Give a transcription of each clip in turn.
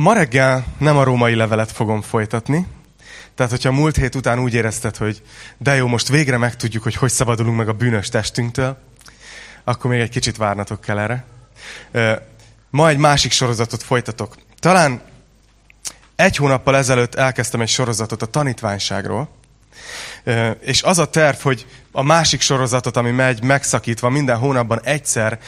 Ma reggel nem a római levelet fogom folytatni, tehát hogyha múlt hét után úgy érezted, hogy de jó, most végre megtudjuk, hogy hogy szabadulunk meg a bűnös testünktől, akkor még egy kicsit várnatok kell erre. Ma egy másik sorozatot folytatok. Talán egy hónappal ezelőtt elkezdtem egy sorozatot a tanítványságról, és az a terv, hogy a másik sorozatot, ami megy megszakítva, minden hónapban egyszer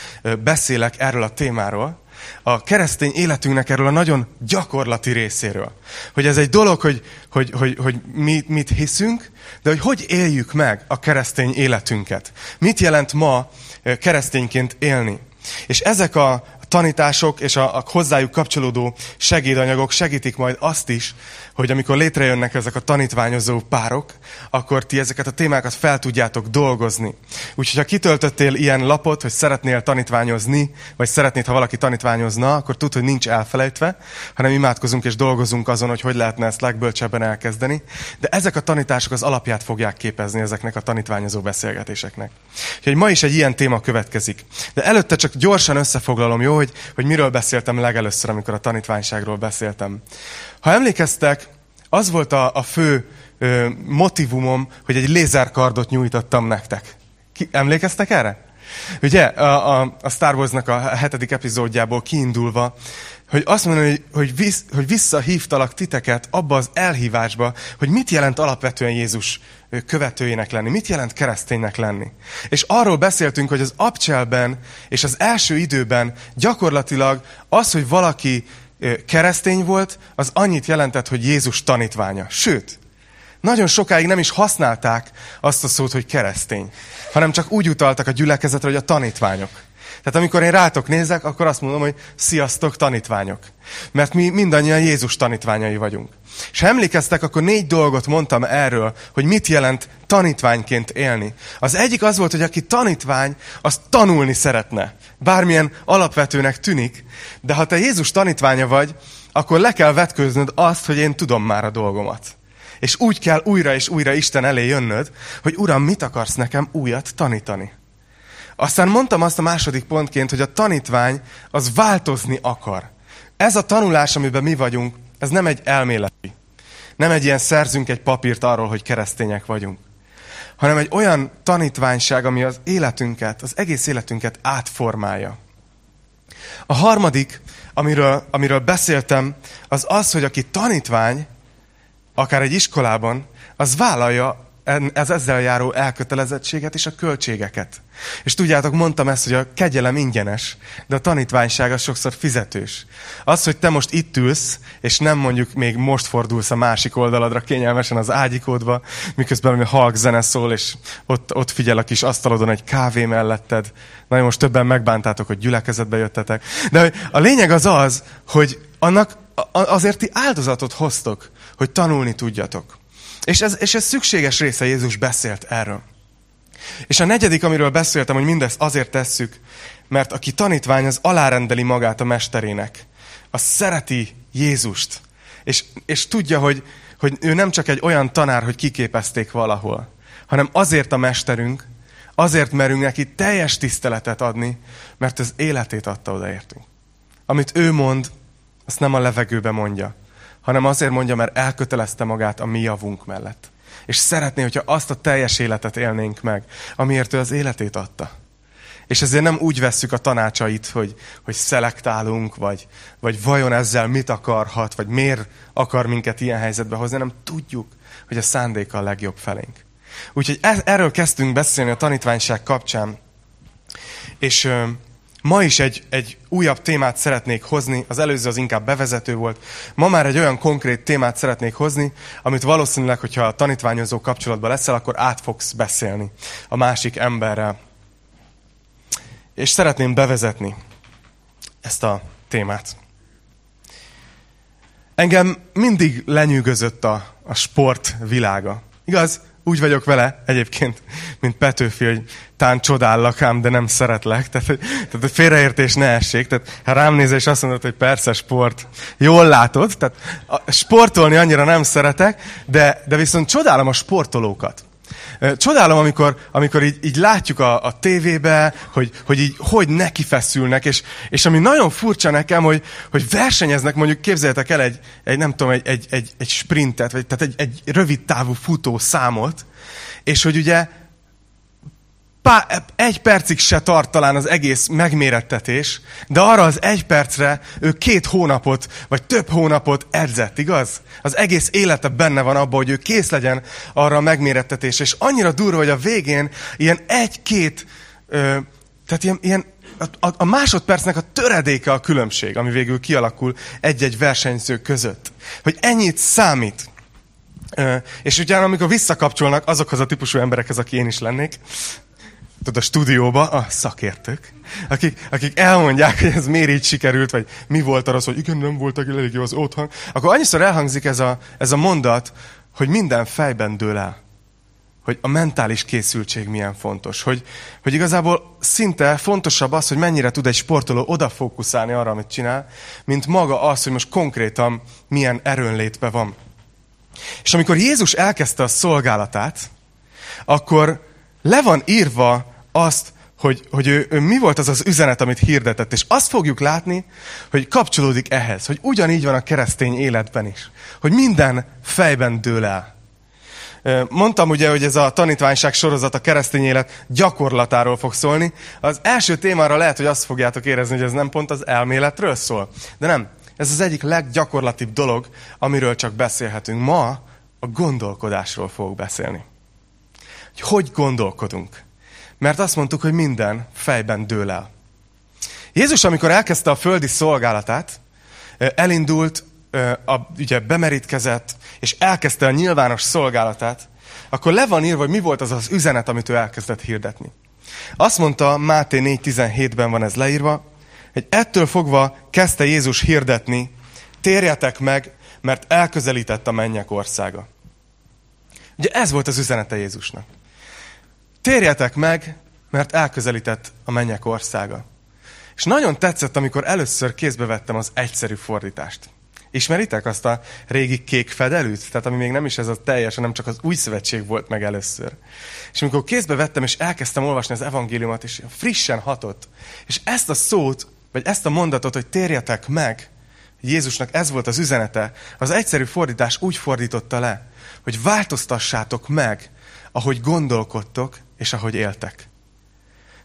beszélek erről a témáról, a keresztény életünknek erről a nagyon gyakorlati részéről. Hogy ez egy dolog, hogy, hogy, hogy, hogy mi, mit hiszünk, de hogy hogy éljük meg a keresztény életünket. Mit jelent ma keresztényként élni. És ezek a, tanítások és a, a hozzájuk kapcsolódó segédanyagok segítik majd azt is, hogy amikor létrejönnek ezek a tanítványozó párok, akkor ti ezeket a témákat fel tudjátok dolgozni. Úgyhogy ha kitöltöttél ilyen lapot, hogy szeretnél tanítványozni, vagy szeretnéd, ha valaki tanítványozna, akkor tud, hogy nincs elfelejtve, hanem imádkozunk és dolgozunk azon, hogy hogy lehetne ezt legbölcsebben elkezdeni. De ezek a tanítások az alapját fogják képezni ezeknek a tanítványozó beszélgetéseknek. Úgyhogy ma is egy ilyen téma következik. De előtte csak gyorsan összefoglalom, jó, hogy, hogy miről beszéltem legelőször, amikor a tanítványságról beszéltem. Ha emlékeztek, az volt a, a fő ö, motivumom, hogy egy lézerkardot nyújtottam nektek. Ki, emlékeztek erre? Ugye, a, a, a Star Wars-nak a hetedik epizódjából kiindulva, hogy azt mondom, hogy, hogy, visz, hogy visszahívtalak titeket abba az elhívásba, hogy mit jelent alapvetően Jézus követőjének lenni, mit jelent kereszténynek lenni. És arról beszéltünk, hogy az abcselben és az első időben gyakorlatilag az, hogy valaki keresztény volt, az annyit jelentett, hogy Jézus tanítványa. Sőt, nagyon sokáig nem is használták azt a szót, hogy keresztény, hanem csak úgy utaltak a gyülekezetre, hogy a tanítványok. Tehát amikor én rátok nézek, akkor azt mondom, hogy sziasztok tanítványok. Mert mi mindannyian Jézus tanítványai vagyunk. És ha emlékeztek, akkor négy dolgot mondtam erről, hogy mit jelent tanítványként élni. Az egyik az volt, hogy aki tanítvány, az tanulni szeretne. Bármilyen alapvetőnek tűnik, de ha te Jézus tanítványa vagy, akkor le kell vetkőznöd azt, hogy én tudom már a dolgomat. És úgy kell újra és újra Isten elé jönnöd, hogy Uram, mit akarsz nekem újat tanítani? Aztán mondtam azt a második pontként, hogy a tanítvány az változni akar. Ez a tanulás, amiben mi vagyunk, ez nem egy elméleti. Nem egy ilyen szerzünk egy papírt arról, hogy keresztények vagyunk. Hanem egy olyan tanítványság, ami az életünket, az egész életünket átformálja. A harmadik, amiről, amiről beszéltem, az az, hogy aki tanítvány, akár egy iskolában, az vállalja ez ezzel járó elkötelezettséget és a költségeket. És tudjátok, mondtam ezt, hogy a kegyelem ingyenes, de a tanítványság az sokszor fizetős. Az, hogy te most itt ülsz, és nem mondjuk még most fordulsz a másik oldaladra kényelmesen az ágyikódba, miközben a halk zene szól, és ott, ott figyel a kis asztalodon egy kávé melletted. Na, most többen megbántátok, hogy gyülekezetbe jöttetek. De a lényeg az az, hogy annak azért ti áldozatot hoztok, hogy tanulni tudjatok. És ez, és ez szükséges része, Jézus beszélt erről. És a negyedik, amiről beszéltem, hogy mindezt azért tesszük, mert aki tanítvány, az alárendeli magát a mesterének. Az szereti Jézust. És, és tudja, hogy, hogy ő nem csak egy olyan tanár, hogy kiképezték valahol, hanem azért a mesterünk, azért merünk neki teljes tiszteletet adni, mert az életét adta odaértünk. Amit ő mond, azt nem a levegőbe mondja, hanem azért mondja, mert elkötelezte magát a mi javunk mellett. És szeretné, hogyha azt a teljes életet élnénk meg, amiért ő az életét adta. És ezért nem úgy vesszük a tanácsait, hogy, hogy szelektálunk, vagy, vagy vajon ezzel mit akarhat, vagy miért akar minket ilyen helyzetbe hozni, hanem tudjuk, hogy a szándéka a legjobb felénk. Úgyhogy e, erről kezdtünk beszélni a tanítványság kapcsán. És Ma is egy, egy újabb témát szeretnék hozni, az előző az inkább bevezető volt. Ma már egy olyan konkrét témát szeretnék hozni, amit valószínűleg, hogyha a tanítványozó kapcsolatban leszel, akkor át fogsz beszélni a másik emberrel. És szeretném bevezetni ezt a témát. Engem mindig lenyűgözött a, a sport világa. Igaz? Úgy vagyok vele egyébként, mint Petőfi, hogy tán csodállak ám, de nem szeretlek. Tehát, tehát a félreértés ne essék. Tehát ha rám nézel, és azt mondod, hogy persze sport, jól látod. Tehát a, sportolni annyira nem szeretek, de, de viszont csodálom a sportolókat. Csodálom, amikor, amikor így, így látjuk a, a tévébe, hogy, hogy így hogy neki feszülnek, és, és ami nagyon furcsa nekem, hogy, hogy versenyeznek, mondjuk képzeljétek el egy, egy nem tudom, egy, egy, egy, egy sprintet, vagy tehát egy, egy rövid távú futó számot, és hogy ugye pá, egy percig se tart talán az egész megmérettetés, de arra az egy percre ő két hónapot, vagy több hónapot edzett, igaz? Az egész élete benne van abban, hogy ő kész legyen arra a megmérettetés. És annyira durva, hogy a végén ilyen egy-két, tehát ilyen, ilyen a, a másodpercnek a töredéke a különbség, ami végül kialakul egy-egy versenyző között. Hogy ennyit számít. És utána, amikor visszakapcsolnak azokhoz a típusú emberekhez, aki én is lennék, tudod, a stúdióba a szakértők, akik, akik elmondják, hogy ez miért így sikerült, vagy mi volt arra, hogy igen, nem voltak elég jó az otthon, akkor annyiszor elhangzik ez a, ez a mondat, hogy minden fejben dől el. Hogy a mentális készültség milyen fontos. Hogy, hogy igazából szinte fontosabb az, hogy mennyire tud egy sportoló odafókuszálni arra, amit csinál, mint maga az, hogy most konkrétan milyen erőnlétbe van. És amikor Jézus elkezdte a szolgálatát, akkor le van írva azt, hogy, hogy ő, ő mi volt az az üzenet, amit hirdetett. És azt fogjuk látni, hogy kapcsolódik ehhez, hogy ugyanígy van a keresztény életben is. Hogy minden fejben dől el. Mondtam ugye, hogy ez a tanítványság sorozat a keresztény élet gyakorlatáról fog szólni. Az első témára lehet, hogy azt fogjátok érezni, hogy ez nem pont az elméletről szól. De nem. Ez az egyik leggyakorlatibb dolog, amiről csak beszélhetünk. Ma a gondolkodásról fogok beszélni hogy hogy gondolkodunk. Mert azt mondtuk, hogy minden fejben dől el. Jézus, amikor elkezdte a földi szolgálatát, elindult, a, ugye bemerítkezett, és elkezdte a nyilvános szolgálatát, akkor le van írva, hogy mi volt az az üzenet, amit ő elkezdett hirdetni. Azt mondta, Máté 4.17-ben van ez leírva, hogy ettől fogva kezdte Jézus hirdetni, térjetek meg, mert elközelített a mennyek országa. Ugye ez volt az üzenete Jézusnak. Térjetek meg, mert elközelített a mennyek országa. És nagyon tetszett, amikor először kézbe vettem az egyszerű fordítást. Ismeritek azt a régi kék fedelűt? Tehát ami még nem is ez a teljes, hanem csak az új szövetség volt meg először. És amikor kézbe vettem, és elkezdtem olvasni az evangéliumot, és frissen hatott, és ezt a szót, vagy ezt a mondatot, hogy térjetek meg, Jézusnak ez volt az üzenete, az egyszerű fordítás úgy fordította le, hogy változtassátok meg, ahogy gondolkodtok, és ahogy éltek.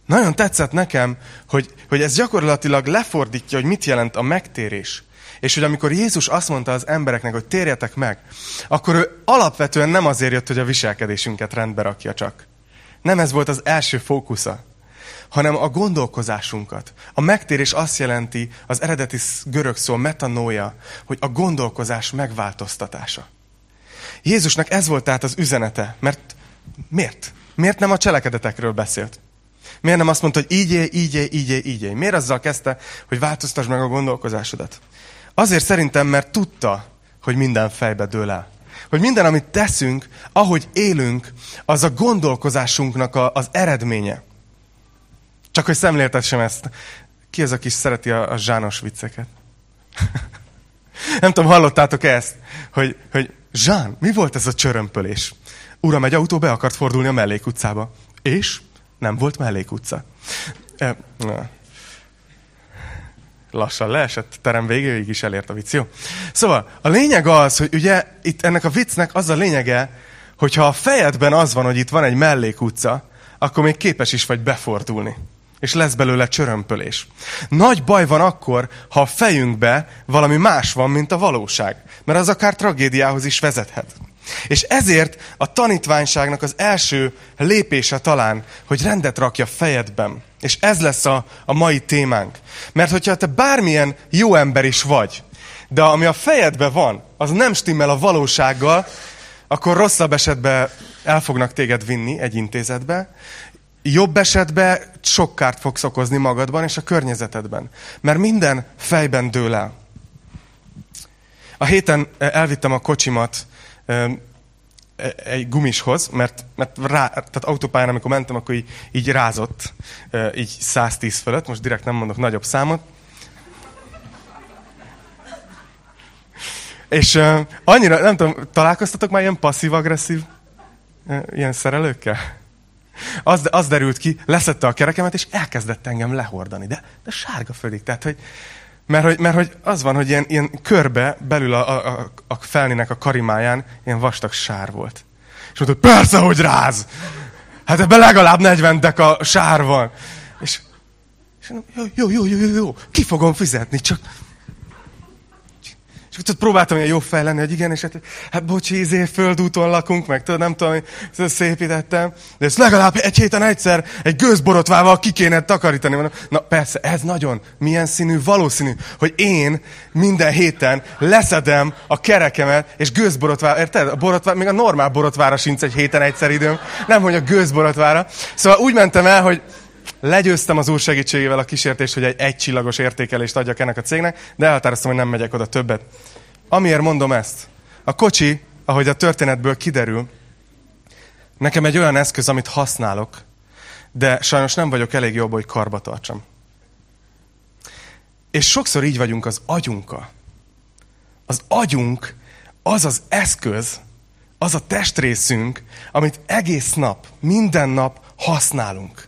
Nagyon tetszett nekem, hogy, hogy ez gyakorlatilag lefordítja, hogy mit jelent a megtérés. És hogy amikor Jézus azt mondta az embereknek, hogy térjetek meg, akkor ő alapvetően nem azért jött, hogy a viselkedésünket rendbe rakja csak. Nem ez volt az első fókusza, hanem a gondolkozásunkat. A megtérés azt jelenti, az eredeti görög szó metanója, hogy a gondolkozás megváltoztatása. Jézusnak ez volt tehát az üzenete, mert miért? Miért nem a cselekedetekről beszélt? Miért nem azt mondta, hogy így élj, így élj, így élj, így élj? Miért azzal kezdte, hogy változtass meg a gondolkozásodat? Azért szerintem, mert tudta, hogy minden fejbe dől el. Hogy minden, amit teszünk, ahogy élünk, az a gondolkozásunknak a, az eredménye. Csak hogy szemléltessem ezt. Ki az, aki szereti a, a zsános vicceket? Nem tudom, hallottátok ezt? Hogy, hogy Zsán, mi volt ez a csörömpölés? Uram, egy autó be akart fordulni a mellékutcába. És nem volt mellékutca. E, Lassan leesett, terem végéig is elért a vicc, jó? Szóval, a lényeg az, hogy ugye itt ennek a viccnek az a lényege, hogyha a fejedben az van, hogy itt van egy mellékutca, akkor még képes is vagy befordulni. És lesz belőle csörömpölés. Nagy baj van akkor, ha a fejünkbe valami más van, mint a valóság. Mert az akár tragédiához is vezethet. És ezért a tanítványságnak az első lépése talán, hogy rendet rakja fejedben. És ez lesz a, a mai témánk. Mert hogyha te bármilyen jó ember is vagy, de ami a fejedben van, az nem stimmel a valósággal, akkor rosszabb esetben el fognak téged vinni egy intézetbe, jobb esetben sok kárt fogsz okozni magadban és a környezetedben. Mert minden fejben dől el. A héten elvittem a kocsimat egy gumishoz, mert, mert rá, tehát autópályán, amikor mentem, akkor így, így rázott, így 110 fölött, most direkt nem mondok nagyobb számot. És annyira, nem tudom, találkoztatok már ilyen passzív-agresszív ilyen szerelőkkel. Az, az derült ki, leszette a kerekemet, és elkezdett engem lehordani. De, de sárga fölig. Tehát, hogy, mert, hogy, mert hogy az van, hogy ilyen, ilyen körbe, belül a, a, a felnének a karimáján ilyen vastag sár volt. És mondta, persze, hogy ráz! Hát ebben legalább 40 deka sár van. És, és jó, jó, jó, jó, jó, jó, ki fogom fizetni, csak és tudod, próbáltam ilyen jó fej lenni, hogy igen, és hát, hát bocsi, izé, földúton lakunk, meg tudod, nem tudom, hogy szépítettem, de ezt legalább egy héten egyszer egy gőzborotvával ki kéne takarítani. Mondom, na persze, ez nagyon, milyen színű, valószínű, hogy én minden héten leszedem a kerekemet, és gőzborotvára, érted? A borotvára, még a normál borotvára sincs egy héten egyszer időm, nem, hogy a gőzborotvára. Szóval úgy mentem el, hogy legyőztem az úr segítségével a kísértést, hogy egy egycsillagos értékelést adjak ennek a cégnek, de elhatároztam, hogy nem megyek oda többet. Amiért mondom ezt? A kocsi, ahogy a történetből kiderül, nekem egy olyan eszköz, amit használok, de sajnos nem vagyok elég jobb, hogy karba tartsam. És sokszor így vagyunk az agyunkkal. Az agyunk az az eszköz, az a testrészünk, amit egész nap, minden nap használunk.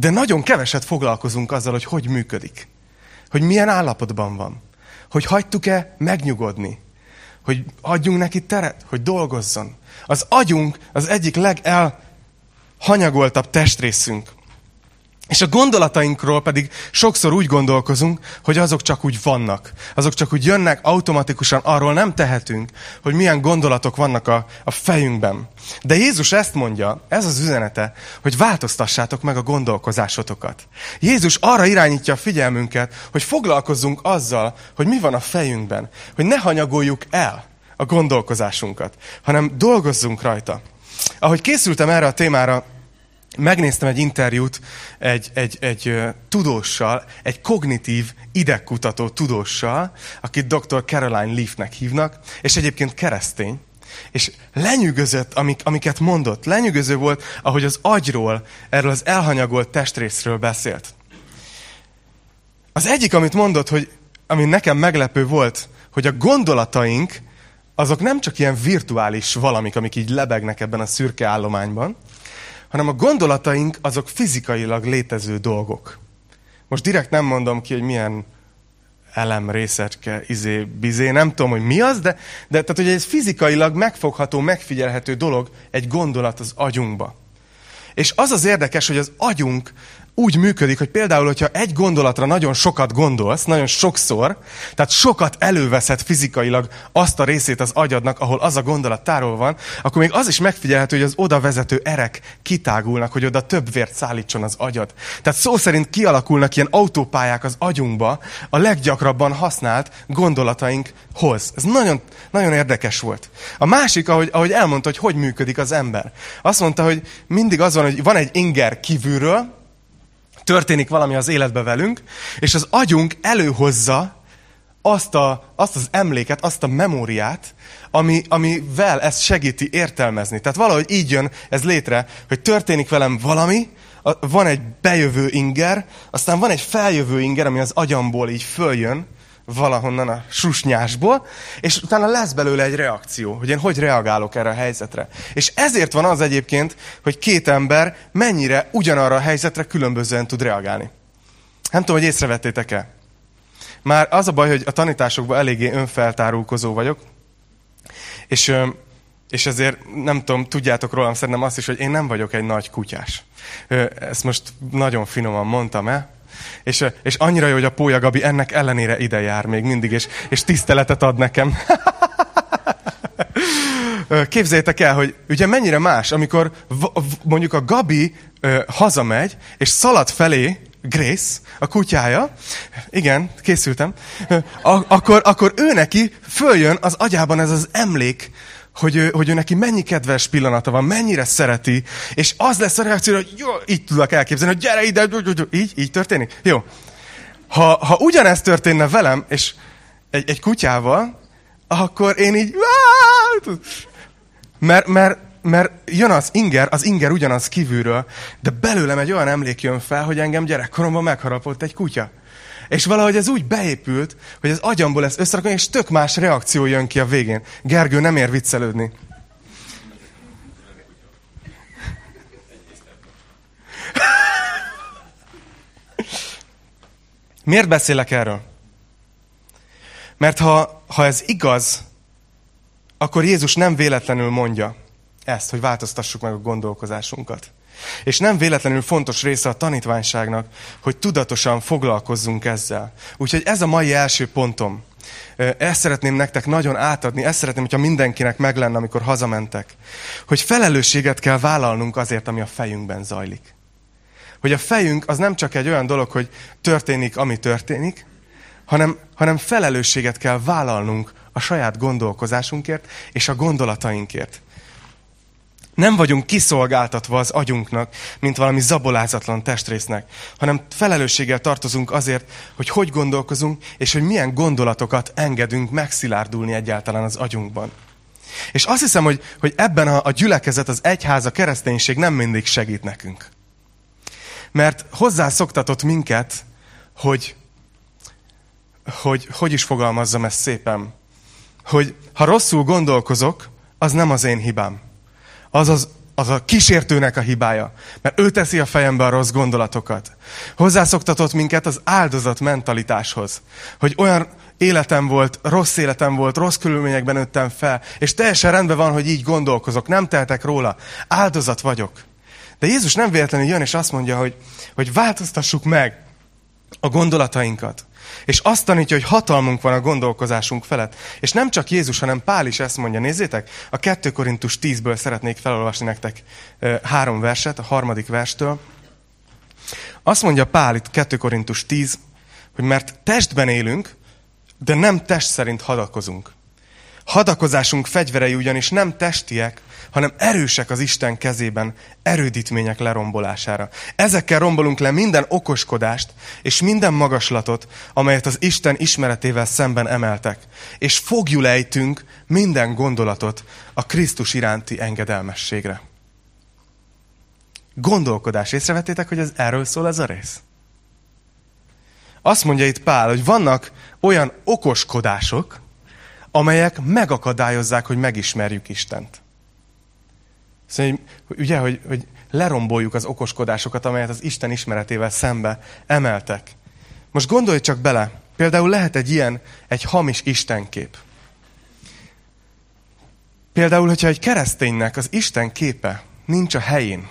De nagyon keveset foglalkozunk azzal, hogy hogy működik. Hogy milyen állapotban van. Hogy hagytuk-e megnyugodni. Hogy adjunk neki teret, hogy dolgozzon. Az agyunk az egyik legelhanyagoltabb testrészünk. És a gondolatainkról pedig sokszor úgy gondolkozunk, hogy azok csak úgy vannak. Azok csak úgy jönnek automatikusan, arról nem tehetünk, hogy milyen gondolatok vannak a, a fejünkben. De Jézus ezt mondja, ez az üzenete, hogy változtassátok meg a gondolkozásotokat. Jézus arra irányítja a figyelmünket, hogy foglalkozzunk azzal, hogy mi van a fejünkben. Hogy ne hanyagoljuk el a gondolkozásunkat, hanem dolgozzunk rajta. Ahogy készültem erre a témára, megnéztem egy interjút egy, egy, egy tudóssal, egy kognitív idegkutató tudóssal, akit dr. Caroline Leafnek hívnak, és egyébként keresztény. És lenyűgözött, amik, amiket mondott. Lenyűgöző volt, ahogy az agyról, erről az elhanyagolt testrészről beszélt. Az egyik, amit mondott, hogy ami nekem meglepő volt, hogy a gondolataink, azok nem csak ilyen virtuális valamik, amik így lebegnek ebben a szürke állományban, hanem a gondolataink azok fizikailag létező dolgok. Most direkt nem mondom ki, hogy milyen elem, részecske, izé, bizé, nem tudom, hogy mi az, de, de tehát, hogy ez fizikailag megfogható, megfigyelhető dolog, egy gondolat az agyunkba. És az az érdekes, hogy az agyunk úgy működik, hogy például, hogyha egy gondolatra nagyon sokat gondolsz, nagyon sokszor, tehát sokat előveszed fizikailag azt a részét az agyadnak, ahol az a gondolat tárol van, akkor még az is megfigyelhető, hogy az oda vezető erek kitágulnak, hogy oda több vért szállítson az agyad. Tehát szó szerint kialakulnak ilyen autópályák az agyunkba a leggyakrabban használt gondolatainkhoz. Ez nagyon, nagyon érdekes volt. A másik, ahogy, ahogy elmondta, hogy hogy működik az ember. Azt mondta, hogy mindig az van, hogy van egy inger kívülről, történik valami az életbe velünk, és az agyunk előhozza azt, a, azt az emléket, azt a memóriát, ami, amivel ezt segíti értelmezni. Tehát valahogy így jön ez létre, hogy történik velem valami, van egy bejövő inger, aztán van egy feljövő inger, ami az agyamból így följön, valahonnan a susnyásból, és utána lesz belőle egy reakció, hogy én hogy reagálok erre a helyzetre. És ezért van az egyébként, hogy két ember mennyire ugyanarra a helyzetre különbözően tud reagálni. Nem tudom, hogy észrevettétek-e. Már az a baj, hogy a tanításokban eléggé önfeltárulkozó vagyok, és, és ezért nem tudom, tudjátok rólam szerintem azt is, hogy én nem vagyok egy nagy kutyás. Ezt most nagyon finoman mondtam-e, és, és annyira jó, hogy a Pója Gabi ennek ellenére ide jár még mindig, és, és tiszteletet ad nekem. Képzeljétek el, hogy ugye mennyire más, amikor mondjuk a Gabi ö, hazamegy, és szalad felé Grace, a kutyája, igen, készültem, ö, akkor, akkor ő neki följön az agyában ez az emlék, hogy ő, hogy ő neki mennyi kedves pillanata van, mennyire szereti, és az lesz a reakció, hogy jó, így tudok elképzelni, hogy gyere ide, így, így történik? Jó. Ha, ha ugyanezt történne velem, és egy, egy kutyával, akkor én így... Mert, mert, mert jön az inger, az inger ugyanaz kívülről, de belőlem egy olyan emlék jön fel, hogy engem gyerekkoromban megharapott egy kutya. És valahogy ez úgy beépült, hogy az agyamból ez összerakom, és tök más reakció jön ki a végén. Gergő, nem ér viccelődni. Miért beszélek erről? Mert ha, ha ez igaz, akkor Jézus nem véletlenül mondja ezt, hogy változtassuk meg a gondolkozásunkat. És nem véletlenül fontos része a tanítványságnak, hogy tudatosan foglalkozzunk ezzel. Úgyhogy ez a mai első pontom. Ezt szeretném nektek nagyon átadni, ezt szeretném, hogyha mindenkinek meg lenne, amikor hazamentek. Hogy felelősséget kell vállalnunk azért, ami a fejünkben zajlik. Hogy a fejünk az nem csak egy olyan dolog, hogy történik, ami történik, hanem, hanem felelősséget kell vállalnunk a saját gondolkozásunkért és a gondolatainkért. Nem vagyunk kiszolgáltatva az agyunknak, mint valami zabolázatlan testrésznek, hanem felelősséggel tartozunk azért, hogy hogy gondolkozunk, és hogy milyen gondolatokat engedünk megszilárdulni egyáltalán az agyunkban. És azt hiszem, hogy, hogy ebben a, a gyülekezet, az egyház, a kereszténység nem mindig segít nekünk. Mert hozzászoktatott minket, hogy, hogy hogy is fogalmazzam ezt szépen, hogy ha rosszul gondolkozok, az nem az én hibám az, az, az a kísértőnek a hibája. Mert ő teszi a fejembe a rossz gondolatokat. Hozzászoktatott minket az áldozat mentalitáshoz. Hogy olyan életem volt, rossz életem volt, rossz körülményekben nőttem fel, és teljesen rendben van, hogy így gondolkozok, nem tehetek róla. Áldozat vagyok. De Jézus nem véletlenül jön, és azt mondja, hogy, hogy változtassuk meg a gondolatainkat. És azt tanítja, hogy hatalmunk van a gondolkozásunk felett. És nem csak Jézus, hanem Pál is ezt mondja. Nézzétek, a 2 Korintus 10-ből szeretnék felolvasni nektek három verset, a harmadik verstől. Azt mondja Pál itt 2 Korintus 10, hogy mert testben élünk, de nem test szerint hadakozunk. Hadakozásunk fegyverei ugyanis nem testiek, hanem erősek az Isten kezében erődítmények lerombolására. Ezekkel rombolunk le minden okoskodást és minden magaslatot, amelyet az Isten ismeretével szemben emeltek, és fogjulejtünk minden gondolatot a Krisztus iránti engedelmességre. Gondolkodás. Észrevettétek, hogy ez erről szól ez a rész? Azt mondja itt Pál, hogy vannak olyan okoskodások, amelyek megakadályozzák, hogy megismerjük Istent. Szóval, ugye, hogy, hogy leromboljuk az okoskodásokat, amelyet az Isten ismeretével szembe emeltek. Most gondolj csak bele, például lehet egy ilyen, egy hamis Istenkép. Például, hogyha egy kereszténynek az Isten képe nincs a helyén,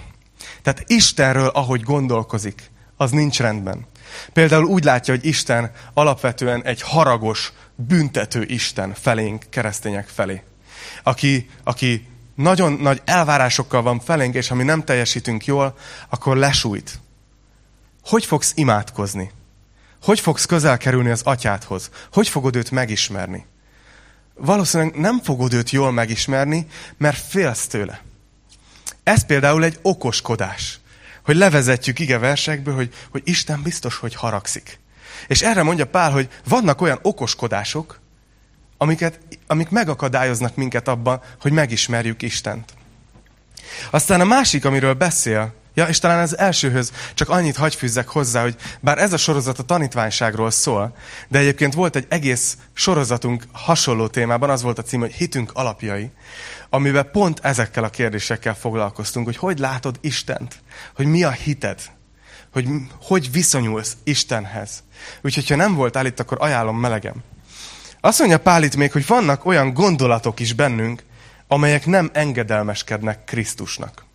tehát Istenről, ahogy gondolkozik, az nincs rendben. Például úgy látja, hogy Isten alapvetően egy haragos, büntető Isten felénk, keresztények felé. Aki, aki nagyon nagy elvárásokkal van felénk, és ha mi nem teljesítünk jól, akkor lesújt. Hogy fogsz imádkozni? Hogy fogsz közel kerülni az atyádhoz? Hogy fogod őt megismerni? Valószínűleg nem fogod őt jól megismerni, mert félsz tőle. Ez például egy okoskodás, hogy levezetjük ige versekből, hogy, hogy Isten biztos, hogy haragszik. És erre mondja Pál, hogy vannak olyan okoskodások, amiket, amik megakadályoznak minket abban, hogy megismerjük Istent. Aztán a másik, amiről beszél, ja, és talán az elsőhöz csak annyit hagy fűzzek hozzá, hogy bár ez a sorozat a tanítványságról szól, de egyébként volt egy egész sorozatunk hasonló témában, az volt a cím, hogy hitünk alapjai, amiben pont ezekkel a kérdésekkel foglalkoztunk, hogy hogy látod Istent, hogy mi a hited, hogy hogy viszonyulsz Istenhez. Úgyhogy, ha nem voltál itt, akkor ajánlom melegem. Azt mondja Pál itt még, hogy vannak olyan gondolatok is bennünk, amelyek nem engedelmeskednek Krisztusnak.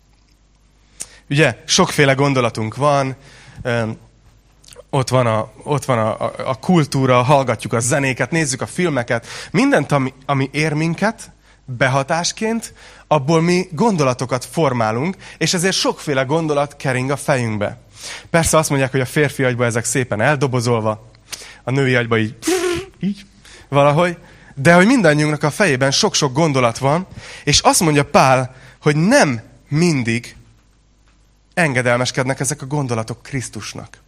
Ugye, sokféle gondolatunk van, ott van, a, ott van a, a, a kultúra, hallgatjuk a zenéket, nézzük a filmeket, mindent, ami, ami ér minket, behatásként, abból mi gondolatokat formálunk, és ezért sokféle gondolat kering a fejünkbe. Persze azt mondják, hogy a férfi agyba ezek szépen eldobozolva, a női agyba így, így valahogy, de hogy mindannyiunknak a fejében sok-sok gondolat van, és azt mondja Pál, hogy nem mindig engedelmeskednek ezek a gondolatok Krisztusnak.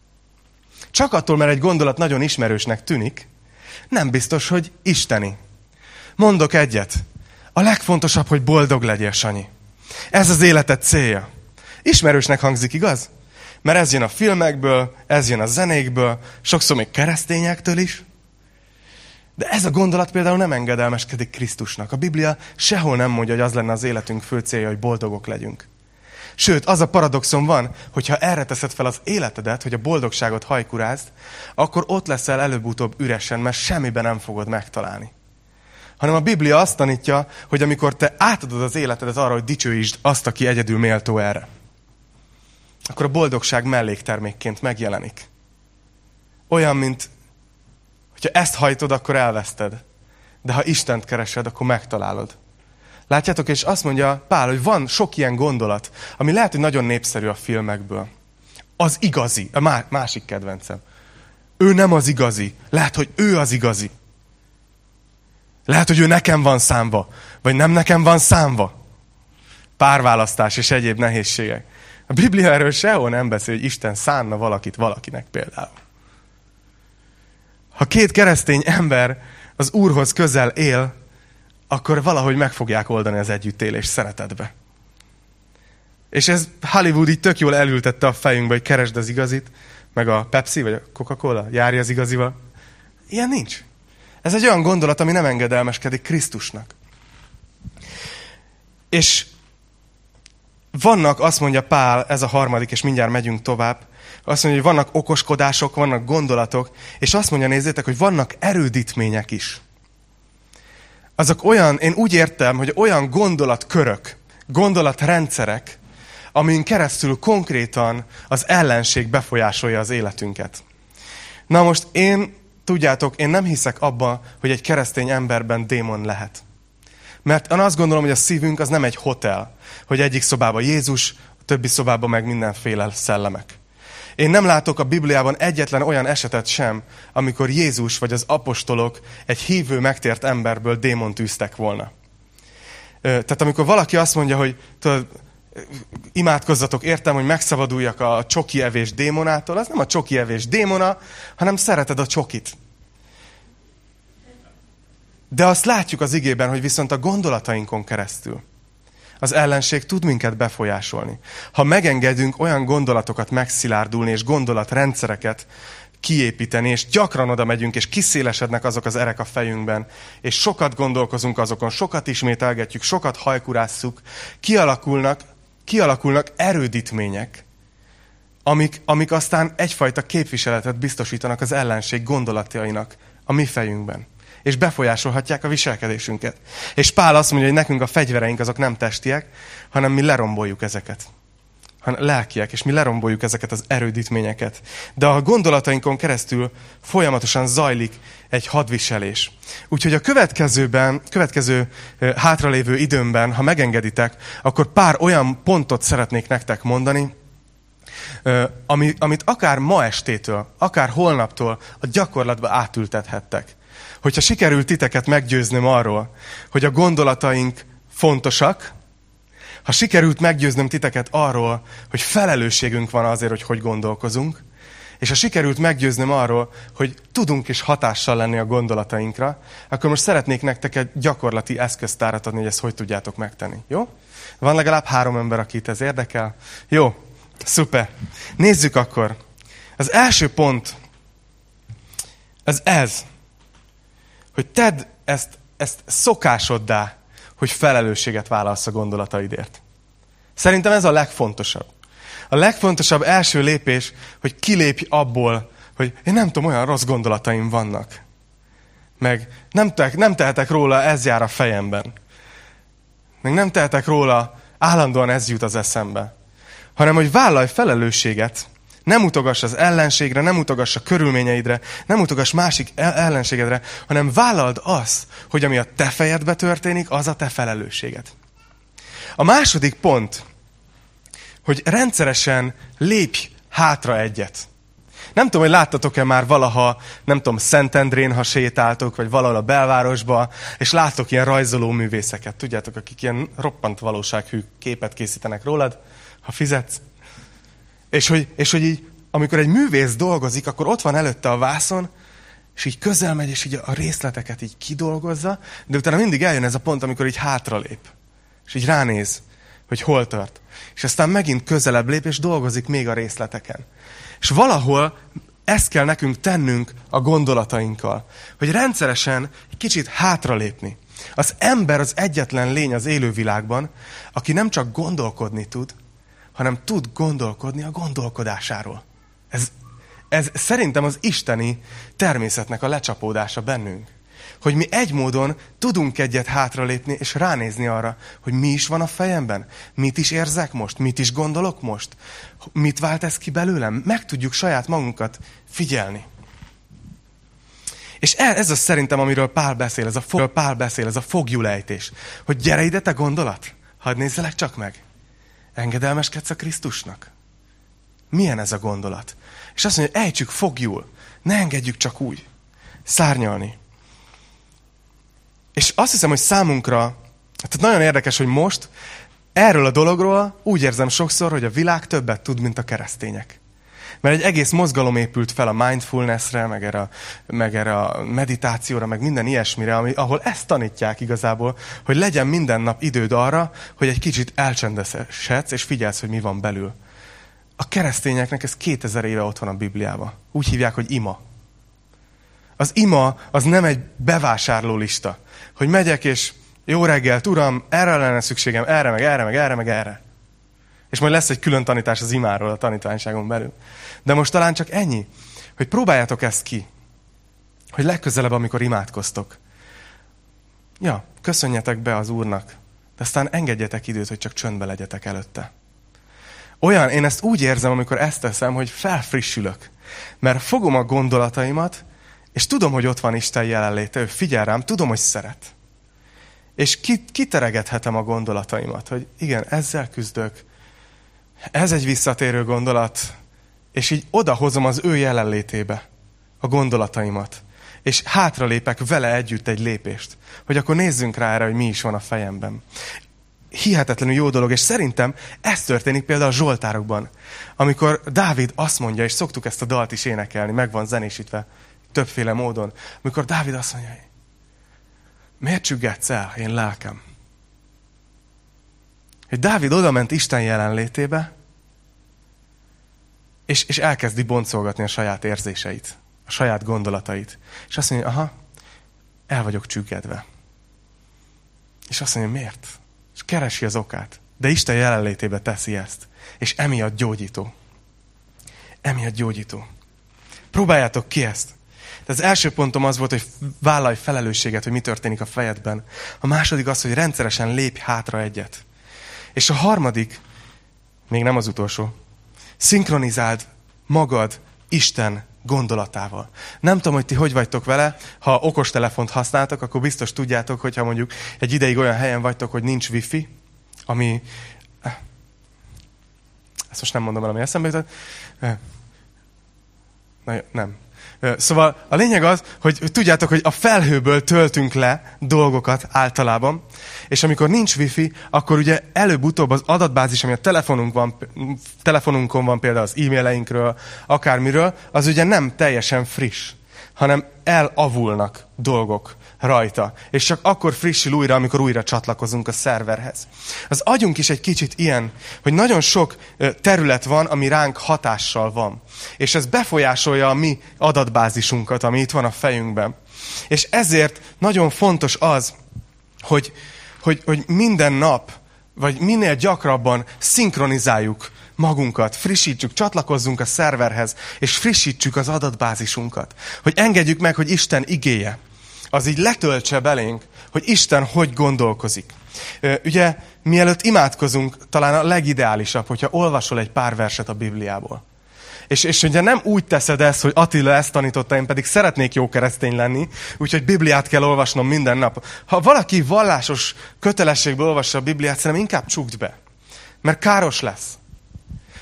Csak attól, mert egy gondolat nagyon ismerősnek tűnik, nem biztos, hogy isteni. Mondok egyet. A legfontosabb, hogy boldog legyél, Sanyi. Ez az életed célja. Ismerősnek hangzik, igaz? Mert ez jön a filmekből, ez jön a zenékből, sokszor még keresztényektől is. De ez a gondolat például nem engedelmeskedik Krisztusnak. A Biblia sehol nem mondja, hogy az lenne az életünk fő célja, hogy boldogok legyünk. Sőt, az a paradoxon van, hogyha erre teszed fel az életedet, hogy a boldogságot hajkurázd, akkor ott leszel előbb-utóbb üresen, mert semmiben nem fogod megtalálni. Hanem a Biblia azt tanítja, hogy amikor te átadod az életedet arra, hogy dicsőítsd azt, aki egyedül méltó erre, akkor a boldogság melléktermékként megjelenik. Olyan, mint hogyha ezt hajtod, akkor elveszted. De ha Istent keresed, akkor megtalálod. Látjátok, és azt mondja Pál, hogy van sok ilyen gondolat, ami lehet, hogy nagyon népszerű a filmekből. Az igazi, a másik kedvencem. Ő nem az igazi. Lehet, hogy ő az igazi. Lehet, hogy ő nekem van számva, vagy nem nekem van számva. Párválasztás és egyéb nehézségek. A Biblia erről sehol nem beszél, hogy Isten szánna valakit valakinek például. Ha két keresztény ember az Úrhoz közel él, akkor valahogy meg fogják oldani az együttélés szeretetbe. És ez Hollywood így tök jól elültette a fejünkbe, hogy keresd az igazit, meg a Pepsi, vagy a Coca-Cola, járj az igazival. Ilyen nincs. Ez egy olyan gondolat, ami nem engedelmeskedik Krisztusnak. És vannak, azt mondja Pál, ez a harmadik, és mindjárt megyünk tovább, azt mondja, hogy vannak okoskodások, vannak gondolatok, és azt mondja, nézzétek, hogy vannak erődítmények is. Azok olyan, én úgy értem, hogy olyan gondolatkörök, gondolatrendszerek, amin keresztül konkrétan az ellenség befolyásolja az életünket. Na most én, tudjátok, én nem hiszek abba, hogy egy keresztény emberben démon lehet. Mert én azt gondolom, hogy a szívünk az nem egy hotel, hogy egyik szobában Jézus, a többi szobában meg mindenféle szellemek. Én nem látok a Bibliában egyetlen olyan esetet sem, amikor Jézus vagy az apostolok egy hívő, megtért emberből démont űztek volna. Tehát amikor valaki azt mondja, hogy tudod, imádkozzatok, értem, hogy megszabaduljak a csoki evés démonától, az nem a csoki evés démona, hanem szereted a csokit. De azt látjuk az igében, hogy viszont a gondolatainkon keresztül az ellenség tud minket befolyásolni. Ha megengedünk olyan gondolatokat megszilárdulni, és gondolatrendszereket kiépíteni, és gyakran oda megyünk, és kiszélesednek azok az erek a fejünkben, és sokat gondolkozunk azokon, sokat ismételgetjük, sokat hajkurásszuk, kialakulnak, kialakulnak erődítmények, amik, amik aztán egyfajta képviseletet biztosítanak az ellenség gondolatainak a mi fejünkben és befolyásolhatják a viselkedésünket. És Pál azt mondja, hogy nekünk a fegyvereink azok nem testiek, hanem mi leromboljuk ezeket. Hanem lelkiek, és mi leromboljuk ezeket az erődítményeket. De a gondolatainkon keresztül folyamatosan zajlik egy hadviselés. Úgyhogy a következőben, következő hátralévő időmben, ha megengeditek, akkor pár olyan pontot szeretnék nektek mondani, ami, amit akár ma estétől, akár holnaptól a gyakorlatba átültethettek hogyha sikerült titeket meggyőznöm arról, hogy a gondolataink fontosak, ha sikerült meggyőznöm titeket arról, hogy felelősségünk van azért, hogy hogy gondolkozunk, és ha sikerült meggyőznöm arról, hogy tudunk is hatással lenni a gondolatainkra, akkor most szeretnék nektek egy gyakorlati eszköztárat adni, hogy ezt hogy tudjátok megtenni. Jó? Van legalább három ember, akit ez érdekel? Jó, szuper. Nézzük akkor. Az első pont, az ez hogy tedd ezt, ezt szokásoddá, hogy felelősséget vállalsz a gondolataidért. Szerintem ez a legfontosabb. A legfontosabb első lépés, hogy kilépj abból, hogy én nem tudom, olyan rossz gondolataim vannak. Meg nem, te, nem tehetek róla, ez jár a fejemben. Meg nem tehetek róla, állandóan ez jut az eszembe. Hanem, hogy vállalj felelősséget nem utogass az ellenségre, nem utogass a körülményeidre, nem utogass másik ellenségedre, hanem vállald azt, hogy ami a te fejedbe történik, az a te felelősséged. A második pont, hogy rendszeresen lépj hátra egyet. Nem tudom, hogy láttatok-e már valaha, nem tudom, Szentendrén, ha sétáltok, vagy valahol a belvárosba, és láttok ilyen rajzoló művészeket. Tudjátok, akik ilyen roppant valósághű képet készítenek rólad, ha fizetsz. És hogy, és hogy így, amikor egy művész dolgozik, akkor ott van előtte a vászon, és így közel megy, és így a részleteket így kidolgozza, de utána mindig eljön ez a pont, amikor így hátralép. És így ránéz, hogy hol tart. És aztán megint közelebb lép, és dolgozik még a részleteken. És valahol ezt kell nekünk tennünk a gondolatainkkal, hogy rendszeresen egy kicsit hátralépni. Az ember az egyetlen lény az élővilágban, aki nem csak gondolkodni tud, hanem tud gondolkodni a gondolkodásáról. Ez, ez szerintem az isteni természetnek a lecsapódása bennünk. Hogy mi egy módon tudunk egyet hátralépni, és ránézni arra, hogy mi is van a fejemben. Mit is érzek most? Mit is gondolok most? Mit vált ez ki belőlem? Meg tudjuk saját magunkat figyelni. És ez az szerintem, amiről Pál beszél, ez a, fog, Pál beszél, ez a fogjulejtés. Hogy gyere ide, te gondolat, hadd nézzelek csak meg. Engedelmeskedsz a Krisztusnak? Milyen ez a gondolat? És azt mondja, ejtsük fogjul, ne engedjük csak úgy szárnyalni. És azt hiszem, hogy számunkra, tehát nagyon érdekes, hogy most erről a dologról úgy érzem sokszor, hogy a világ többet tud, mint a keresztények. Mert egy egész mozgalom épült fel a mindfulnessre, meg erre, meg erre a meditációra, meg minden ilyesmire, ami, ahol ezt tanítják igazából, hogy legyen minden nap időd arra, hogy egy kicsit elcsendesedsz, és figyelsz, hogy mi van belül. A keresztényeknek ez 2000 éve ott van a Bibliában. Úgy hívják, hogy ima. Az ima az nem egy bevásárló lista, hogy megyek és jó reggelt, uram, erre lenne szükségem, erre, meg erre, meg erre, meg erre. És majd lesz egy külön tanítás az imáról a tanítványságon belül. De most talán csak ennyi, hogy próbáljátok ezt ki. Hogy legközelebb, amikor imádkoztok. Ja, köszönjetek be az Úrnak, de aztán engedjetek időt, hogy csak csöndbe legyetek előtte. Olyan, én ezt úgy érzem, amikor ezt teszem, hogy felfrissülök. Mert fogom a gondolataimat, és tudom, hogy ott van Isten jelenléte, ő figyel rám, tudom, hogy szeret. És kiteregethetem a gondolataimat, hogy igen, ezzel küzdök, ez egy visszatérő gondolat, és így odahozom az ő jelenlétébe a gondolataimat. És hátralépek vele együtt egy lépést. Hogy akkor nézzünk rá erre, hogy mi is van a fejemben. Hihetetlenül jó dolog, és szerintem ez történik például a Zsoltárokban. Amikor Dávid azt mondja, és szoktuk ezt a dalt is énekelni, meg van zenésítve többféle módon. Amikor Dávid azt mondja, miért csüggetsz el, én lelkem? Hogy Dávid odament Isten jelenlétébe, és, és elkezdi boncolgatni a saját érzéseit, a saját gondolatait. És azt mondja, aha, el vagyok csüggedve. És azt mondja, miért? És keresi az okát. De Isten jelenlétébe teszi ezt. És emiatt gyógyító. Emiatt gyógyító. Próbáljátok ki ezt. De az első pontom az volt, hogy vállalj felelősséget, hogy mi történik a fejedben. A második az, hogy rendszeresen lépj hátra egyet. És a harmadik, még nem az utolsó, szinkronizáld magad Isten gondolatával. Nem tudom, hogy ti hogy vagytok vele, ha okostelefont használtok, akkor biztos tudjátok, hogyha mondjuk egy ideig olyan helyen vagytok, hogy nincs wifi, ami... Eh, ezt most nem mondom el, ami eszembe jutott. Eh, na, nem. Szóval a lényeg az, hogy tudjátok, hogy a felhőből töltünk le dolgokat általában, és amikor nincs wifi, akkor ugye előbb-utóbb az adatbázis, ami a telefonunk van, telefonunkon van például az e-maileinkről, akármiről, az ugye nem teljesen friss, hanem elavulnak dolgok rajta. És csak akkor frissül újra, amikor újra csatlakozunk a szerverhez. Az agyunk is egy kicsit ilyen, hogy nagyon sok terület van, ami ránk hatással van. És ez befolyásolja a mi adatbázisunkat, ami itt van a fejünkben. És ezért nagyon fontos az, hogy, hogy, hogy minden nap, vagy minél gyakrabban szinkronizáljuk magunkat, frissítsük, csatlakozzunk a szerverhez, és frissítsük az adatbázisunkat. Hogy engedjük meg, hogy Isten igéje, az így letöltse belénk, hogy Isten hogy gondolkozik. Ugye, mielőtt imádkozunk, talán a legideálisabb, hogyha olvasol egy pár verset a Bibliából. És, és ugye nem úgy teszed ezt, hogy Attila ezt tanította, én pedig szeretnék jó keresztény lenni, úgyhogy Bibliát kell olvasnom minden nap. Ha valaki vallásos kötelességből olvassa a Bibliát, szerintem inkább csukd be. Mert káros lesz.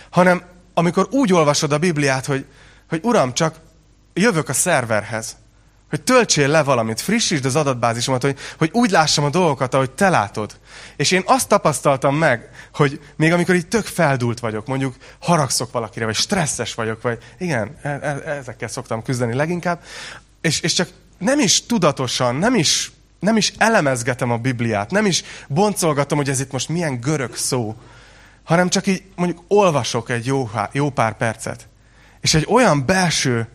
Hanem amikor úgy olvasod a Bibliát, hogy, hogy Uram, csak jövök a szerverhez, hogy töltsél le valamit, frissítsd az adatbázisomat, hogy, hogy úgy lássam a dolgokat, ahogy te látod. És én azt tapasztaltam meg, hogy még amikor így tök feldult vagyok, mondjuk haragszok valakire, vagy stresszes vagyok, vagy igen, e, e, ezekkel szoktam küzdeni leginkább, és, és csak nem is tudatosan, nem is, nem is elemezgetem a Bibliát, nem is boncolgatom, hogy ez itt most milyen görög szó, hanem csak így mondjuk olvasok egy jó, jó pár percet. És egy olyan belső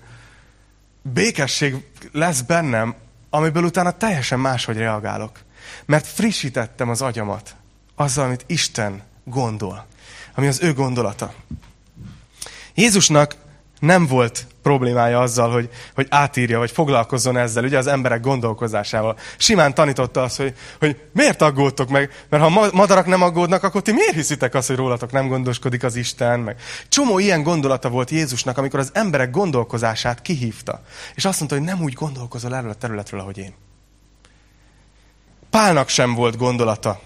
békesség lesz bennem, amiből utána teljesen máshogy reagálok. Mert frissítettem az agyamat azzal, amit Isten gondol. ami az ő gondolata. Jézusnak nem volt problémája azzal, hogy, hogy átírja, vagy foglalkozzon ezzel, ugye az emberek gondolkozásával. Simán tanította azt, hogy, hogy miért aggódtok meg, mert ha madarak nem aggódnak, akkor ti miért hiszitek azt, hogy rólatok nem gondoskodik az Isten, meg csomó ilyen gondolata volt Jézusnak, amikor az emberek gondolkozását kihívta. És azt mondta, hogy nem úgy gondolkozol erről a területről, ahogy én. Pálnak sem volt gondolata.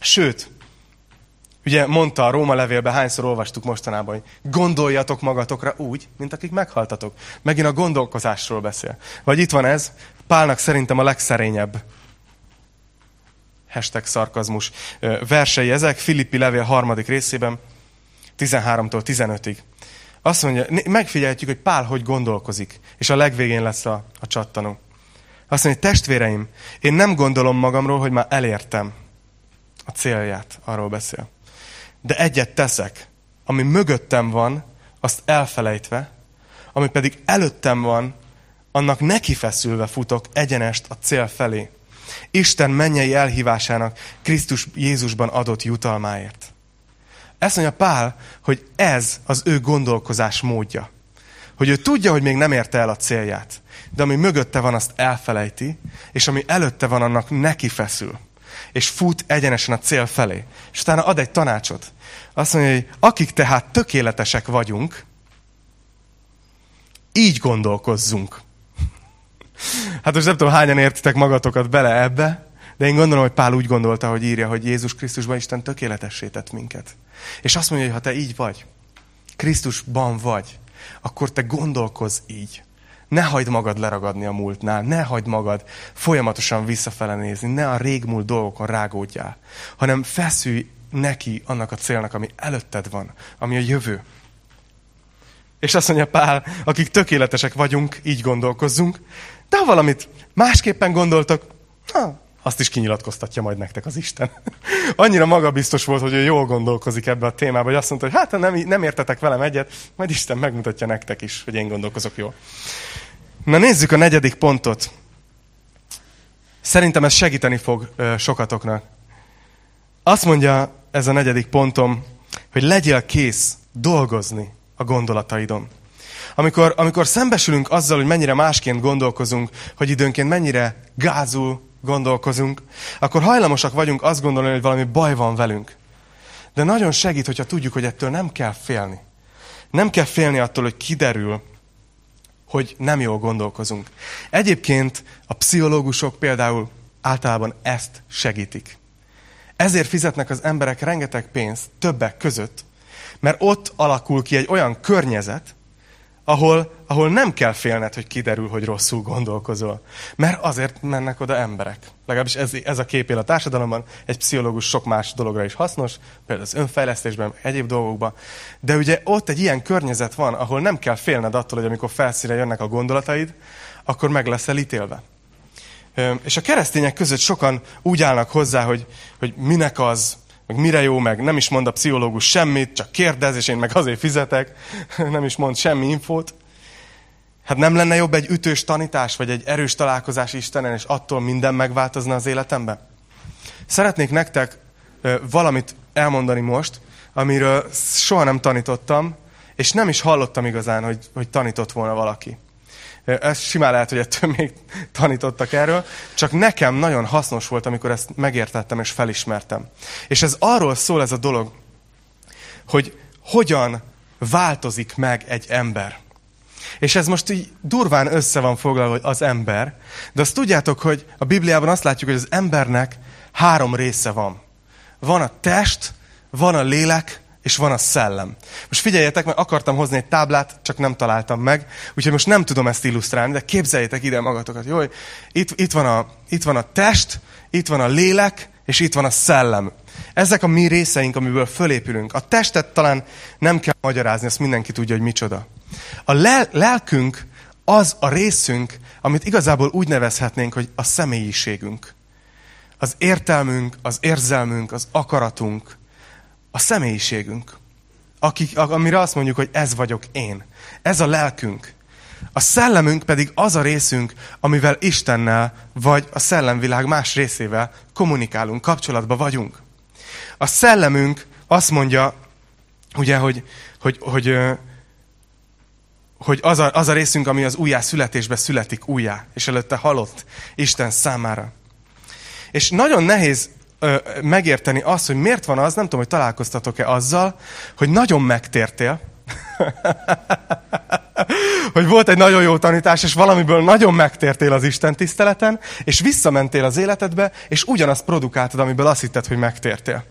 Sőt, Ugye mondta a Róma levélben, hányszor olvastuk mostanában, hogy gondoljatok magatokra úgy, mint akik meghaltatok. Megint a gondolkozásról beszél. Vagy itt van ez, Pálnak szerintem a legszerényebb hashtag szarkazmus versei ezek, Filippi levél harmadik részében, 13-tól 15-ig. Azt mondja, megfigyelhetjük, hogy Pál hogy gondolkozik, és a legvégén lesz a, a csattanó. Azt mondja, testvéreim, én nem gondolom magamról, hogy már elértem a célját, arról beszél de egyet teszek, ami mögöttem van, azt elfelejtve, ami pedig előttem van, annak nekifeszülve futok egyenest a cél felé. Isten mennyei elhívásának Krisztus Jézusban adott jutalmáért. Ezt mondja Pál, hogy ez az ő gondolkozás módja. Hogy ő tudja, hogy még nem érte el a célját, de ami mögötte van, azt elfelejti, és ami előtte van, annak neki feszül és fut egyenesen a cél felé. És utána ad egy tanácsot. Azt mondja, hogy akik tehát tökéletesek vagyunk, így gondolkozzunk. Hát most nem tudom, hányan értitek magatokat bele ebbe, de én gondolom, hogy Pál úgy gondolta, hogy írja, hogy Jézus Krisztusban Isten tökéletessé tett minket. És azt mondja, hogy ha te így vagy, Krisztusban vagy, akkor te gondolkozz így. Ne hagyd magad leragadni a múltnál, ne hagyd magad folyamatosan visszafele nézni, ne a régmúlt dolgokon rágódjál, hanem feszülj neki annak a célnak, ami előtted van, ami a jövő. És azt mondja Pál, akik tökéletesek vagyunk, így gondolkozzunk, de ha valamit másképpen gondoltok, ha, azt is kinyilatkoztatja majd nektek az Isten. Annyira magabiztos volt, hogy ő jól gondolkozik ebbe a témába, hogy azt mondta, hogy hát nem, nem értetek velem egyet, majd Isten megmutatja nektek is, hogy én gondolkozok jól. Na nézzük a negyedik pontot. Szerintem ez segíteni fog sokatoknak. Azt mondja ez a negyedik pontom, hogy legyél kész dolgozni a gondolataidon. Amikor, amikor szembesülünk azzal, hogy mennyire másként gondolkozunk, hogy időnként mennyire gázul gondolkozunk, akkor hajlamosak vagyunk azt gondolni, hogy valami baj van velünk. De nagyon segít, hogyha tudjuk, hogy ettől nem kell félni. Nem kell félni attól, hogy kiderül, hogy nem jól gondolkozunk. Egyébként a pszichológusok például általában ezt segítik. Ezért fizetnek az emberek rengeteg pénzt többek között, mert ott alakul ki egy olyan környezet, ahol, ahol nem kell félned, hogy kiderül, hogy rosszul gondolkozol. Mert azért mennek oda emberek. Legalábbis ez, ez a kép él a társadalomban. Egy pszichológus sok más dologra is hasznos, például az önfejlesztésben, egyéb dolgokban. De ugye ott egy ilyen környezet van, ahol nem kell félned attól, hogy amikor felszíre jönnek a gondolataid, akkor meg leszel ítélve. És a keresztények között sokan úgy állnak hozzá, hogy, hogy minek az, meg mire jó, meg nem is mond a pszichológus semmit, csak kérdez, és én meg azért fizetek, nem is mond semmi infót. Hát nem lenne jobb egy ütős tanítás, vagy egy erős találkozás Istenen, és attól minden megváltozna az életemben? Szeretnék nektek valamit elmondani most, amiről soha nem tanítottam, és nem is hallottam igazán, hogy, hogy tanított volna valaki. Ez simán lehet, hogy ettől még tanítottak erről, csak nekem nagyon hasznos volt, amikor ezt megértettem és felismertem. És ez arról szól ez a dolog, hogy hogyan változik meg egy ember. És ez most így durván össze van foglalva, hogy az ember, de azt tudjátok, hogy a Bibliában azt látjuk, hogy az embernek három része van. Van a test, van a lélek, és van a szellem. Most figyeljetek, mert akartam hozni egy táblát, csak nem találtam meg, úgyhogy most nem tudom ezt illusztrálni, de képzeljétek ide magatokat. Jó, itt, itt, van a, itt van a test, itt van a lélek, és itt van a szellem. Ezek a mi részeink, amiből fölépülünk. A testet talán nem kell magyarázni, ezt mindenki tudja, hogy micsoda. A lel- lelkünk az a részünk, amit igazából úgy nevezhetnénk, hogy a személyiségünk. Az értelmünk, az érzelmünk, az akaratunk, a személyiségünk, akik, amire azt mondjuk, hogy ez vagyok én. Ez a lelkünk. A szellemünk pedig az a részünk, amivel Istennel vagy a szellemvilág más részével kommunikálunk, kapcsolatba vagyunk. A szellemünk azt mondja, ugye, hogy, hogy, hogy, hogy az, a, az a részünk, ami az újjá születésbe születik újjá, és előtte halott Isten számára. És nagyon nehéz ö, megérteni azt, hogy miért van az, nem tudom, hogy találkoztatok-e azzal, hogy nagyon megtértél, hogy volt egy nagyon jó tanítás, és valamiből nagyon megtértél az Isten tiszteleten, és visszamentél az életedbe, és ugyanazt produkáltad, amiből azt hitted, hogy megtértél.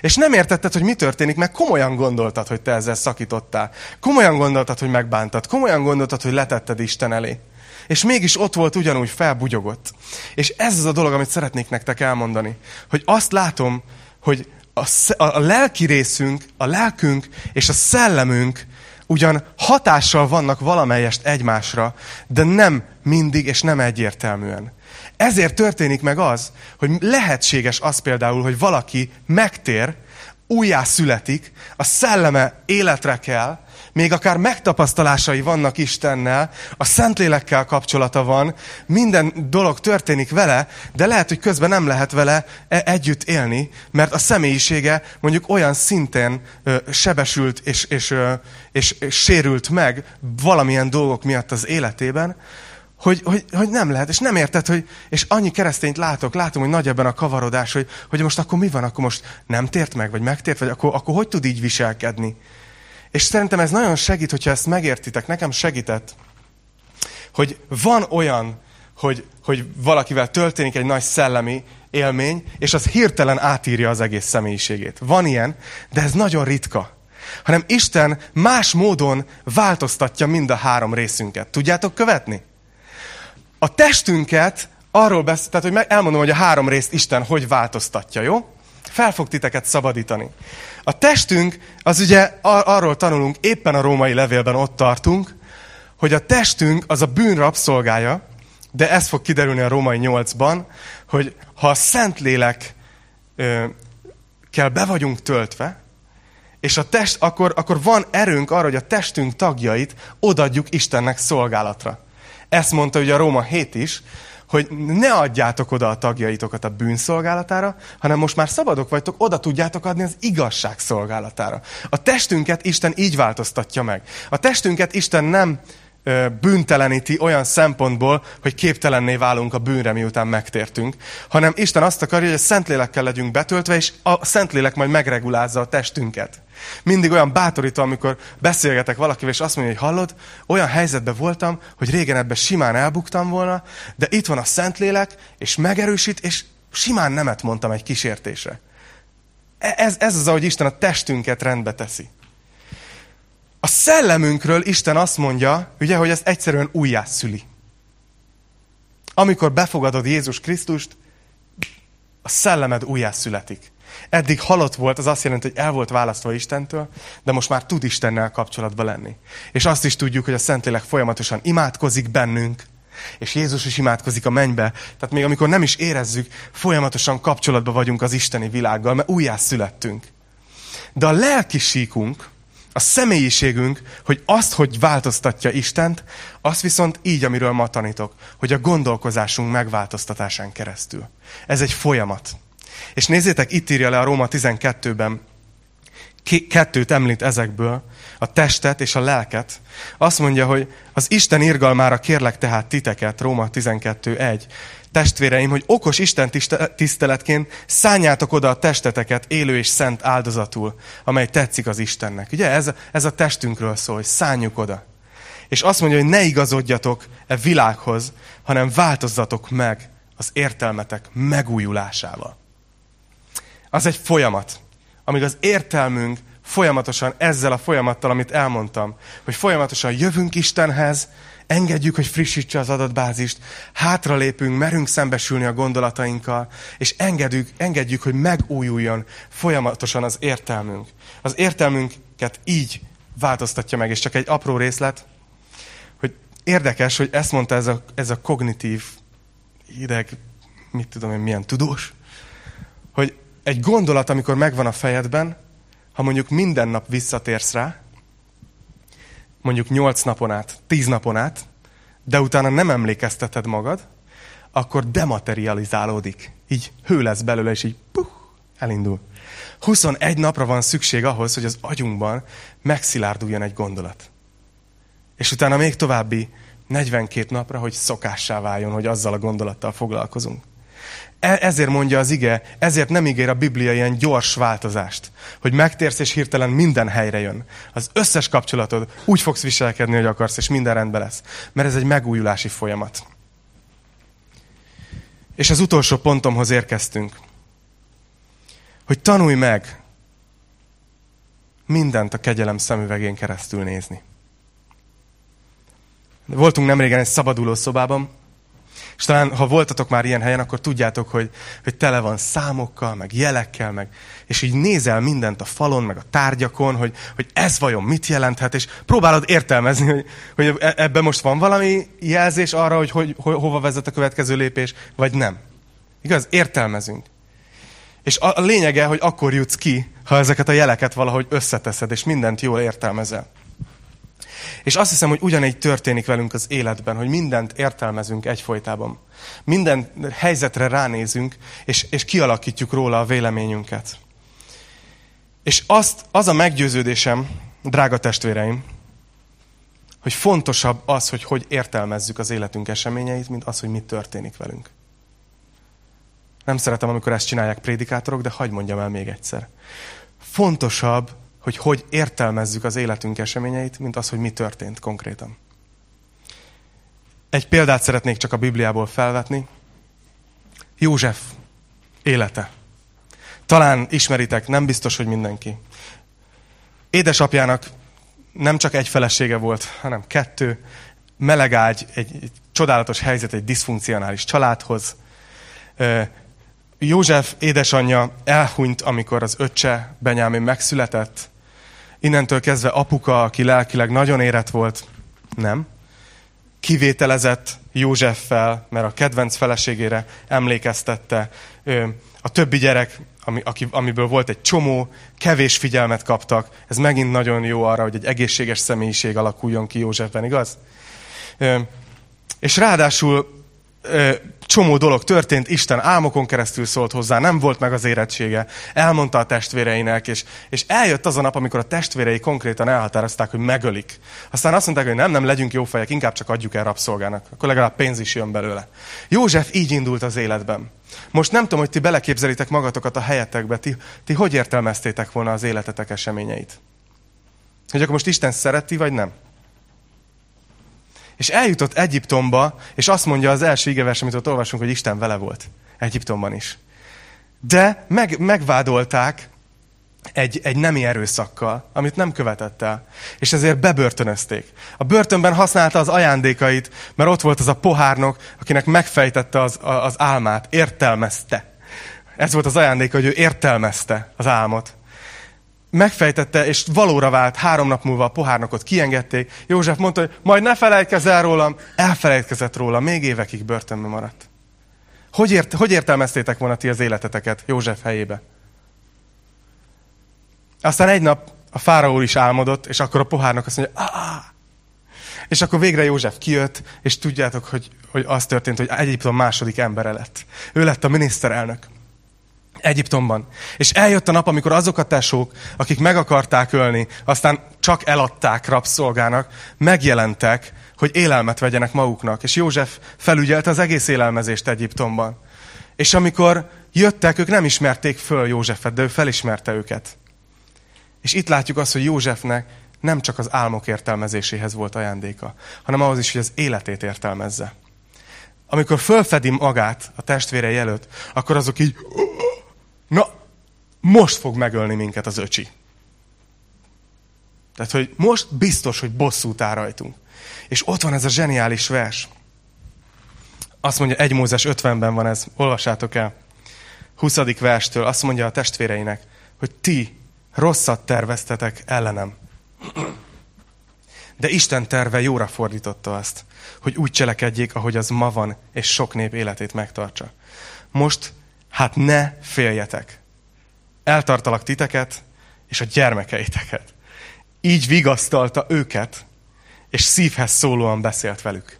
És nem értetted, hogy mi történik, mert komolyan gondoltad, hogy te ezzel szakítottál. Komolyan gondoltad, hogy megbántad. Komolyan gondoltad, hogy letetted Isten elé. És mégis ott volt ugyanúgy, felbugyogott. És ez az a dolog, amit szeretnék nektek elmondani. Hogy azt látom, hogy a, a lelki részünk, a lelkünk és a szellemünk ugyan hatással vannak valamelyest egymásra, de nem mindig és nem egyértelműen. Ezért történik meg az, hogy lehetséges az például, hogy valaki megtér, újjá születik, a szelleme életre kell, még akár megtapasztalásai vannak Istennel, a Szentlélekkel kapcsolata van, minden dolog történik vele, de lehet, hogy közben nem lehet vele e- együtt élni, mert a személyisége mondjuk olyan szinten ö, sebesült és, és, ö, és, és sérült meg valamilyen dolgok miatt az életében, hogy, hogy, hogy nem lehet, és nem érted, hogy, és annyi keresztényt látok, látom, hogy nagy ebben a kavarodás, hogy, hogy most akkor mi van, akkor most nem tért meg, vagy megtért, vagy akkor, akkor hogy tud így viselkedni? És szerintem ez nagyon segít, hogyha ezt megértitek, nekem segített, hogy van olyan, hogy, hogy valakivel történik egy nagy szellemi élmény, és az hirtelen átírja az egész személyiségét. Van ilyen, de ez nagyon ritka. Hanem Isten más módon változtatja mind a három részünket. Tudjátok követni? a testünket arról beszél, tehát hogy elmondom, hogy a három részt Isten hogy változtatja, jó? Fel fog titeket szabadítani. A testünk, az ugye ar- arról tanulunk, éppen a római levélben ott tartunk, hogy a testünk az a bűn rabszolgája, de ez fog kiderülni a római nyolcban, hogy ha a Szentlélek ö, kell be vagyunk töltve, és a test, akkor, akkor van erőnk arra, hogy a testünk tagjait odadjuk Istennek szolgálatra. Ezt mondta ugye a Róma 7 is, hogy ne adjátok oda a tagjaitokat a bűnszolgálatára, hanem most már szabadok vagytok, oda tudjátok adni az igazság szolgálatára. A testünket Isten így változtatja meg. A testünket Isten nem bűnteleníti olyan szempontból, hogy képtelenné válunk a bűnre, miután megtértünk, hanem Isten azt akarja, hogy a Szentlélekkel legyünk betöltve, és a Szentlélek majd megregulázza a testünket. Mindig olyan bátorító, amikor beszélgetek valakivel, és azt mondja, hogy hallod, olyan helyzetben voltam, hogy régen ebben simán elbuktam volna, de itt van a Szentlélek, és megerősít, és simán nemet mondtam egy kísértésre. E, ez, ez az, ahogy Isten a testünket rendbe teszi. A szellemünkről Isten azt mondja, ugye, hogy ezt egyszerűen újjászüli. Amikor befogadod Jézus Krisztust, a szellemed újjászületik. Eddig halott volt, az azt jelenti, hogy el volt választva Istentől, de most már tud Istennel kapcsolatba lenni. És azt is tudjuk, hogy a Szentlélek folyamatosan imádkozik bennünk, és Jézus is imádkozik a mennybe. Tehát még amikor nem is érezzük, folyamatosan kapcsolatban vagyunk az isteni világgal, mert újjá születtünk. De a lelki síkunk, a személyiségünk, hogy azt, hogy változtatja Istent, azt viszont így, amiről ma tanítok, hogy a gondolkozásunk megváltoztatásán keresztül. Ez egy folyamat. És nézzétek, itt írja le a Róma 12-ben, kettőt említ ezekből, a testet és a lelket. Azt mondja, hogy az Isten irgalmára kérlek tehát titeket, Róma 12.1, testvéreim, hogy okos Isten tiszteletként szálljátok oda a testeteket élő és szent áldozatul, amely tetszik az Istennek. Ugye ez, ez a testünkről szól, hogy szálljuk oda. És azt mondja, hogy ne igazodjatok e világhoz, hanem változzatok meg az értelmetek megújulásával az egy folyamat. Amíg az értelmünk folyamatosan ezzel a folyamattal, amit elmondtam, hogy folyamatosan jövünk Istenhez, engedjük, hogy frissítse az adatbázist, hátralépünk, merünk szembesülni a gondolatainkkal, és engedjük, engedjük, hogy megújuljon folyamatosan az értelmünk. Az értelmünket így változtatja meg, és csak egy apró részlet, hogy érdekes, hogy ezt mondta ez a, ez a kognitív ideg, mit tudom én, milyen tudós, hogy egy gondolat, amikor megvan a fejedben, ha mondjuk minden nap visszatérsz rá, mondjuk nyolc napon át, tíz napon át, de utána nem emlékezteted magad, akkor dematerializálódik. Így hő lesz belőle, és így puh, elindul. 21 napra van szükség ahhoz, hogy az agyunkban megszilárduljon egy gondolat. És utána még további 42 napra, hogy szokássá váljon, hogy azzal a gondolattal foglalkozunk. E- ezért mondja az ige, ezért nem ígér a Biblia ilyen gyors változást, hogy megtérsz és hirtelen minden helyre jön. Az összes kapcsolatod úgy fogsz viselkedni, hogy akarsz, és minden rendben lesz. Mert ez egy megújulási folyamat. És az utolsó pontomhoz érkeztünk. Hogy tanulj meg mindent a kegyelem szemüvegén keresztül nézni. Voltunk nemrégen egy szabaduló szobában, és talán, ha voltatok már ilyen helyen, akkor tudjátok, hogy, hogy tele van számokkal, meg jelekkel, meg, és így nézel mindent a falon, meg a tárgyakon, hogy, hogy ez vajon mit jelenthet, és próbálod értelmezni, hogy, hogy e, ebben most van valami jelzés arra, hogy, hogy ho, hova vezet a következő lépés, vagy nem. Igaz? Értelmezünk. És a, a lényege, hogy akkor jutsz ki, ha ezeket a jeleket valahogy összeteszed, és mindent jól értelmezel. És azt hiszem, hogy ugyanígy történik velünk az életben, hogy mindent értelmezünk egyfolytában. Minden helyzetre ránézünk, és, és kialakítjuk róla a véleményünket. És azt, az a meggyőződésem, drága testvéreim, hogy fontosabb az, hogy hogy értelmezzük az életünk eseményeit, mint az, hogy mi történik velünk. Nem szeretem, amikor ezt csinálják prédikátorok, de hagyd mondjam el még egyszer. Fontosabb hogy hogy értelmezzük az életünk eseményeit, mint az, hogy mi történt konkrétan. Egy példát szeretnék csak a Bibliából felvetni. József élete. Talán ismeritek, nem biztos, hogy mindenki. Édesapjának nem csak egy felesége volt, hanem kettő. Melegágy, egy, egy csodálatos helyzet egy diszfunkcionális családhoz. József édesanyja elhunyt, amikor az öccse Benyámin megszületett. Innentől kezdve apuka, aki lelkileg nagyon érett volt, nem. Kivételezett Józseffel, mert a kedvenc feleségére emlékeztette. A többi gyerek, ami, aki, amiből volt egy csomó, kevés figyelmet kaptak. Ez megint nagyon jó arra, hogy egy egészséges személyiség alakuljon ki Józsefben, igaz? És ráadásul csomó dolog történt, Isten álmokon keresztül szólt hozzá, nem volt meg az érettsége, elmondta a testvéreinek, és, és eljött az a nap, amikor a testvérei konkrétan elhatározták, hogy megölik. Aztán azt mondták, hogy nem, nem legyünk jó fejek, inkább csak adjuk el rabszolgának, akkor legalább pénz is jön belőle. József így indult az életben. Most nem tudom, hogy ti beleképzelitek magatokat a helyetekbe, ti, ti hogy értelmeztétek volna az életetek eseményeit? Hogy akkor most Isten szereti, vagy nem? És eljutott Egyiptomba, és azt mondja az első igevers, amit ott olvasunk, hogy Isten vele volt. Egyiptomban is. De meg, megvádolták egy, egy nemi erőszakkal, amit nem követett el. És ezért bebörtönözték. A börtönben használta az ajándékait, mert ott volt az a pohárnok, akinek megfejtette az, az álmát, értelmezte. Ez volt az ajándéka, hogy ő értelmezte az álmot megfejtette, és valóra vált, három nap múlva a pohárnokot kiengedték. József mondta, hogy majd ne felejtkezz el rólam, elfelejtkezett róla, még évekig börtönben maradt. Hogy, ért, hogy értelmeztétek volna ti az életeteket József helyébe? Aztán egy nap a fáraó is álmodott, és akkor a pohárnok azt mondja, ah! És akkor végre József kijött, és tudjátok, hogy, hogy az történt, hogy Egyiptom második embere lett. Ő lett a miniszterelnök. Egyiptomban. És eljött a nap, amikor azok a tesók, akik meg akarták ölni, aztán csak eladták rabszolgának, megjelentek, hogy élelmet vegyenek maguknak. És József felügyelte az egész élelmezést Egyiptomban. És amikor jöttek, ők nem ismerték föl Józsefet, de ő felismerte őket. És itt látjuk azt, hogy Józsefnek nem csak az álmok értelmezéséhez volt ajándéka, hanem ahhoz is, hogy az életét értelmezze. Amikor fölfedi magát a testvérei előtt, akkor azok így most fog megölni minket az öcsi. Tehát, hogy most biztos, hogy bosszút áll rajtunk. És ott van ez a zseniális vers. Azt mondja, 1 Mózes 50-ben van ez, olvassátok el. 20. verstől azt mondja a testvéreinek, hogy ti rosszat terveztetek ellenem. De Isten terve jóra fordította azt, hogy úgy cselekedjék, ahogy az ma van, és sok nép életét megtartsa. Most hát ne féljetek. Eltartalak titeket és a gyermekeiteket. Így vigasztalta őket, és szívhez szólóan beszélt velük.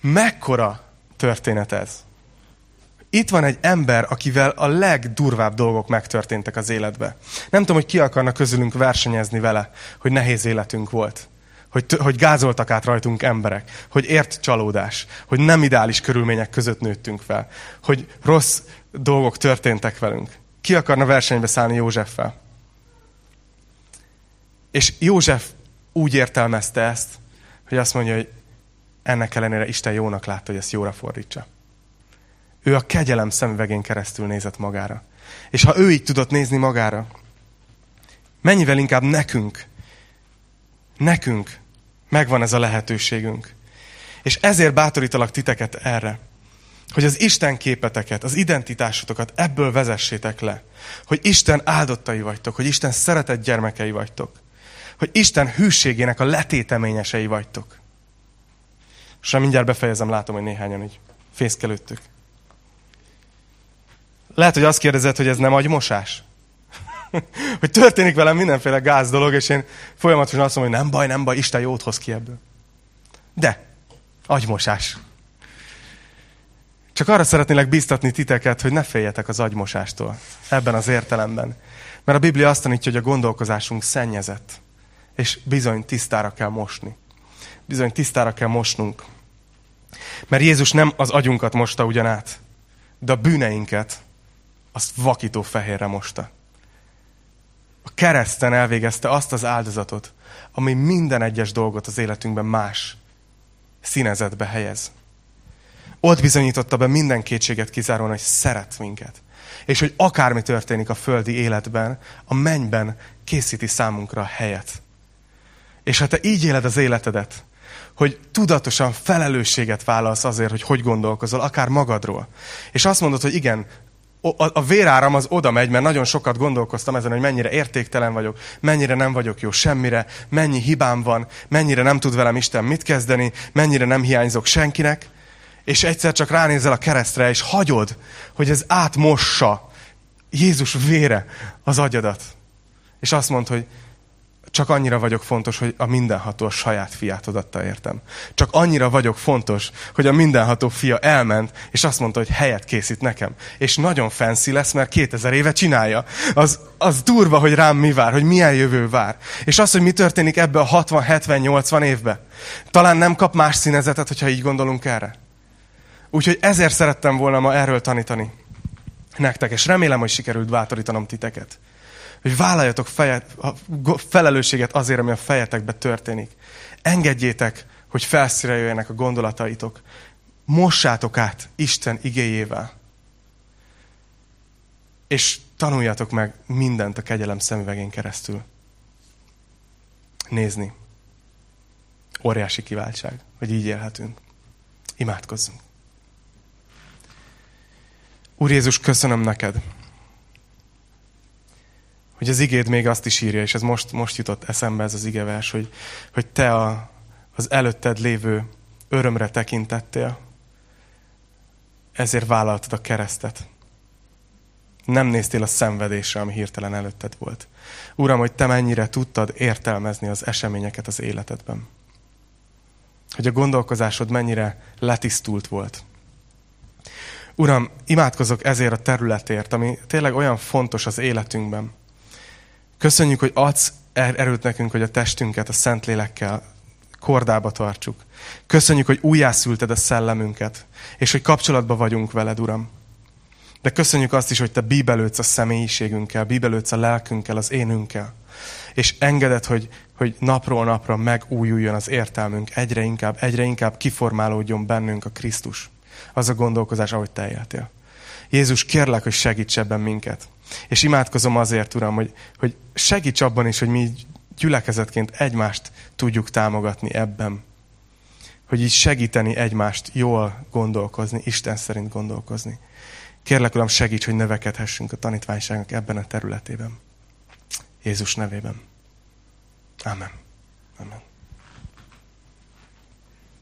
Mekkora történet ez? itt van egy ember, akivel a legdurvább dolgok megtörténtek az életbe. Nem tudom, hogy ki akarna közülünk versenyezni vele, hogy nehéz életünk volt. Hogy, hogy gázoltak át rajtunk emberek, hogy ért csalódás, hogy nem ideális körülmények között nőttünk fel, hogy rossz dolgok történtek velünk. Ki akarna versenybe szállni Józseffel? És József úgy értelmezte ezt, hogy azt mondja, hogy ennek ellenére Isten jónak látta, hogy ezt jóra fordítsa. Ő a kegyelem szemüvegén keresztül nézett magára. És ha ő így tudott nézni magára, mennyivel inkább nekünk, nekünk megvan ez a lehetőségünk. És ezért bátorítalak titeket erre, hogy az Isten képeteket, az identitásotokat ebből vezessétek le. Hogy Isten áldottai vagytok, hogy Isten szeretett gyermekei vagytok. Hogy Isten hűségének a letéteményesei vagytok. És mindjárt befejezem, látom, hogy néhányan így fészkelődtök. Lehet, hogy azt kérdezed, hogy ez nem agymosás? hogy történik velem mindenféle gáz dolog, és én folyamatosan azt mondom, hogy nem baj, nem baj, Isten jót hoz ki ebből. De, agymosás. Csak arra szeretnélek biztatni titeket, hogy ne féljetek az agymosástól. Ebben az értelemben. Mert a Biblia azt tanítja, hogy a gondolkozásunk szennyezett. És bizony tisztára kell mosni. Bizony tisztára kell mosnunk. Mert Jézus nem az agyunkat mosta ugyanát, de a bűneinket azt vakító fehérre mosta. A kereszten elvégezte azt az áldozatot, ami minden egyes dolgot az életünkben más színezetbe helyez. Ott bizonyította be minden kétséget kizáróan, hogy szeret minket. És hogy akármi történik a földi életben, a mennyben készíti számunkra a helyet. És ha te így éled az életedet, hogy tudatosan felelősséget vállalsz azért, hogy hogy gondolkozol, akár magadról. És azt mondod, hogy igen, a véráram az oda megy, mert nagyon sokat gondolkoztam ezen, hogy mennyire értéktelen vagyok, mennyire nem vagyok jó semmire, mennyi hibám van, mennyire nem tud velem Isten mit kezdeni, mennyire nem hiányzok senkinek, és egyszer csak ránézel a keresztre, és hagyod, hogy ez átmossa Jézus vére az agyadat. És azt mond, hogy csak annyira vagyok fontos, hogy a mindenható a saját fiát odatta értem. Csak annyira vagyok fontos, hogy a mindenható fia elment, és azt mondta, hogy helyet készít nekem. És nagyon fancy lesz, mert 2000 éve csinálja. Az, az durva, hogy rám mi vár, hogy milyen jövő vár. És az, hogy mi történik ebbe a 60, 70, 80 évbe. Talán nem kap más színezetet, hogyha így gondolunk erre. Úgyhogy ezért szerettem volna ma erről tanítani nektek, és remélem, hogy sikerült bátorítanom titeket hogy vállaljatok fejet, a felelősséget azért, ami a fejetekbe történik. Engedjétek, hogy felszíre jöjjenek a gondolataitok. Mossátok át Isten igéjével. És tanuljatok meg mindent a kegyelem szemüvegén keresztül. Nézni. Óriási kiváltság, hogy így élhetünk. Imádkozzunk. Úr Jézus, köszönöm neked, hogy az igéd még azt is írja, és ez most, most jutott eszembe ez az igevers, hogy, hogy te a, az előtted lévő örömre tekintettél, ezért vállaltad a keresztet. Nem néztél a szenvedésre, ami hirtelen előtted volt. Uram, hogy te mennyire tudtad értelmezni az eseményeket az életedben. Hogy a gondolkozásod mennyire letisztult volt. Uram, imádkozok ezért a területért, ami tényleg olyan fontos az életünkben Köszönjük, hogy adsz er- erőt nekünk, hogy a testünket a Szentlélekkel kordába tartsuk. Köszönjük, hogy újjászülted a szellemünket, és hogy kapcsolatban vagyunk veled, Uram. De köszönjük azt is, hogy te bíbelődsz a személyiségünkkel, bíbelődsz a lelkünkkel, az énünkkel. És engeded, hogy, hogy napról napra megújuljon az értelmünk, egyre inkább, egyre inkább kiformálódjon bennünk a Krisztus. Az a gondolkozás, ahogy te éltél. Jézus, kérlek, hogy segíts ebben minket. És imádkozom azért, Uram, hogy, hogy segíts abban is, hogy mi gyülekezetként egymást tudjuk támogatni ebben. Hogy így segíteni egymást jól gondolkozni, Isten szerint gondolkozni. Kérlek, Uram, segíts, hogy növekedhessünk a tanítványságnak ebben a területében. Jézus nevében. Amen. Amen.